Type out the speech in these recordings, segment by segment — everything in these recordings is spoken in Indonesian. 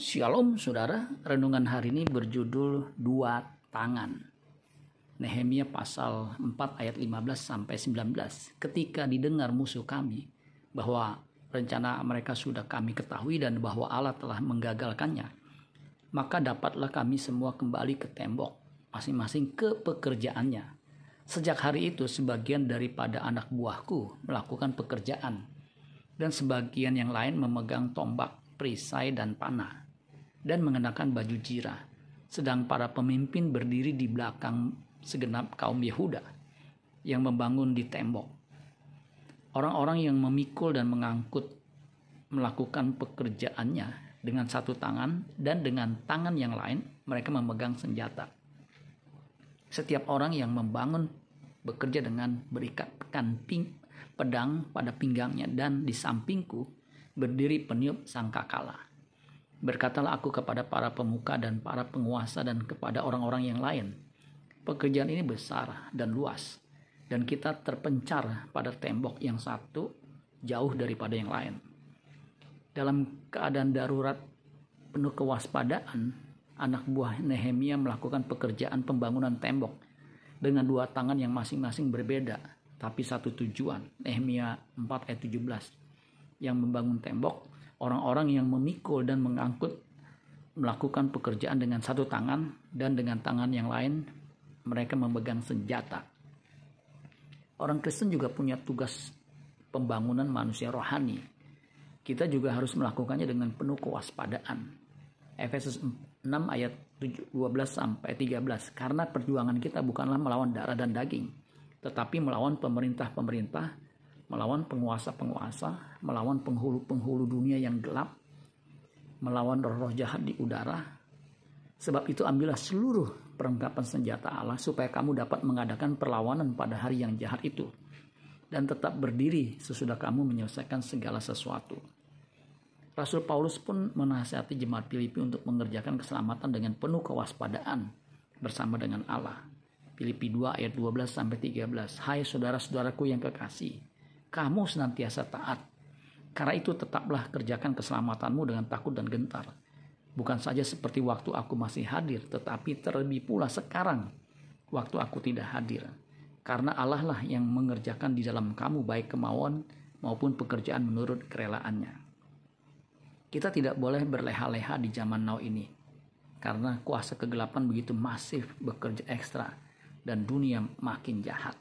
Shalom saudara, renungan hari ini berjudul Dua Tangan. Nehemia pasal 4 ayat 15 sampai 19. Ketika didengar musuh kami bahwa rencana mereka sudah kami ketahui dan bahwa Allah telah menggagalkannya, maka dapatlah kami semua kembali ke tembok, masing-masing ke pekerjaannya. Sejak hari itu sebagian daripada anak buahku melakukan pekerjaan dan sebagian yang lain memegang tombak perisai dan panah, dan mengenakan baju jirah. Sedang para pemimpin berdiri di belakang segenap kaum Yehuda yang membangun di tembok. Orang-orang yang memikul dan mengangkut melakukan pekerjaannya dengan satu tangan dan dengan tangan yang lain mereka memegang senjata. Setiap orang yang membangun bekerja dengan berikatkan ping, pedang pada pinggangnya dan di sampingku berdiri peniup sangkakala. Berkatalah aku kepada para pemuka dan para penguasa dan kepada orang-orang yang lain. Pekerjaan ini besar dan luas, dan kita terpencar pada tembok yang satu jauh daripada yang lain. Dalam keadaan darurat penuh kewaspadaan, anak buah Nehemia melakukan pekerjaan pembangunan tembok dengan dua tangan yang masing-masing berbeda, tapi satu tujuan. Nehemia 4 ayat 17 yang membangun tembok, orang-orang yang memikul dan mengangkut melakukan pekerjaan dengan satu tangan dan dengan tangan yang lain mereka memegang senjata. Orang Kristen juga punya tugas pembangunan manusia rohani. Kita juga harus melakukannya dengan penuh kewaspadaan. Efesus 6 ayat 12 sampai 13. Karena perjuangan kita bukanlah melawan darah dan daging, tetapi melawan pemerintah-pemerintah, melawan penguasa-penguasa, melawan penghulu-penghulu dunia yang gelap, melawan roh-roh jahat di udara. Sebab itu ambillah seluruh perlengkapan senjata Allah supaya kamu dapat mengadakan perlawanan pada hari yang jahat itu dan tetap berdiri sesudah kamu menyelesaikan segala sesuatu. Rasul Paulus pun menasihati jemaat Filipi untuk mengerjakan keselamatan dengan penuh kewaspadaan bersama dengan Allah. Filipi 2 ayat 12 sampai 13. Hai saudara-saudaraku yang kekasih, kamu senantiasa taat. Karena itu tetaplah kerjakan keselamatanmu dengan takut dan gentar. Bukan saja seperti waktu aku masih hadir, tetapi terlebih pula sekarang waktu aku tidak hadir. Karena Allah lah yang mengerjakan di dalam kamu baik kemauan maupun pekerjaan menurut kerelaannya. Kita tidak boleh berleha-leha di zaman now ini. Karena kuasa kegelapan begitu masif bekerja ekstra dan dunia makin jahat.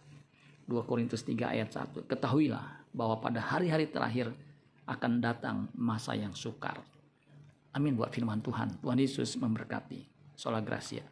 2 Korintus 3 ayat 1. Ketahuilah bahwa pada hari-hari terakhir akan datang masa yang sukar. Amin buat firman Tuhan. Tuhan Yesus memberkati. Sola Gracia.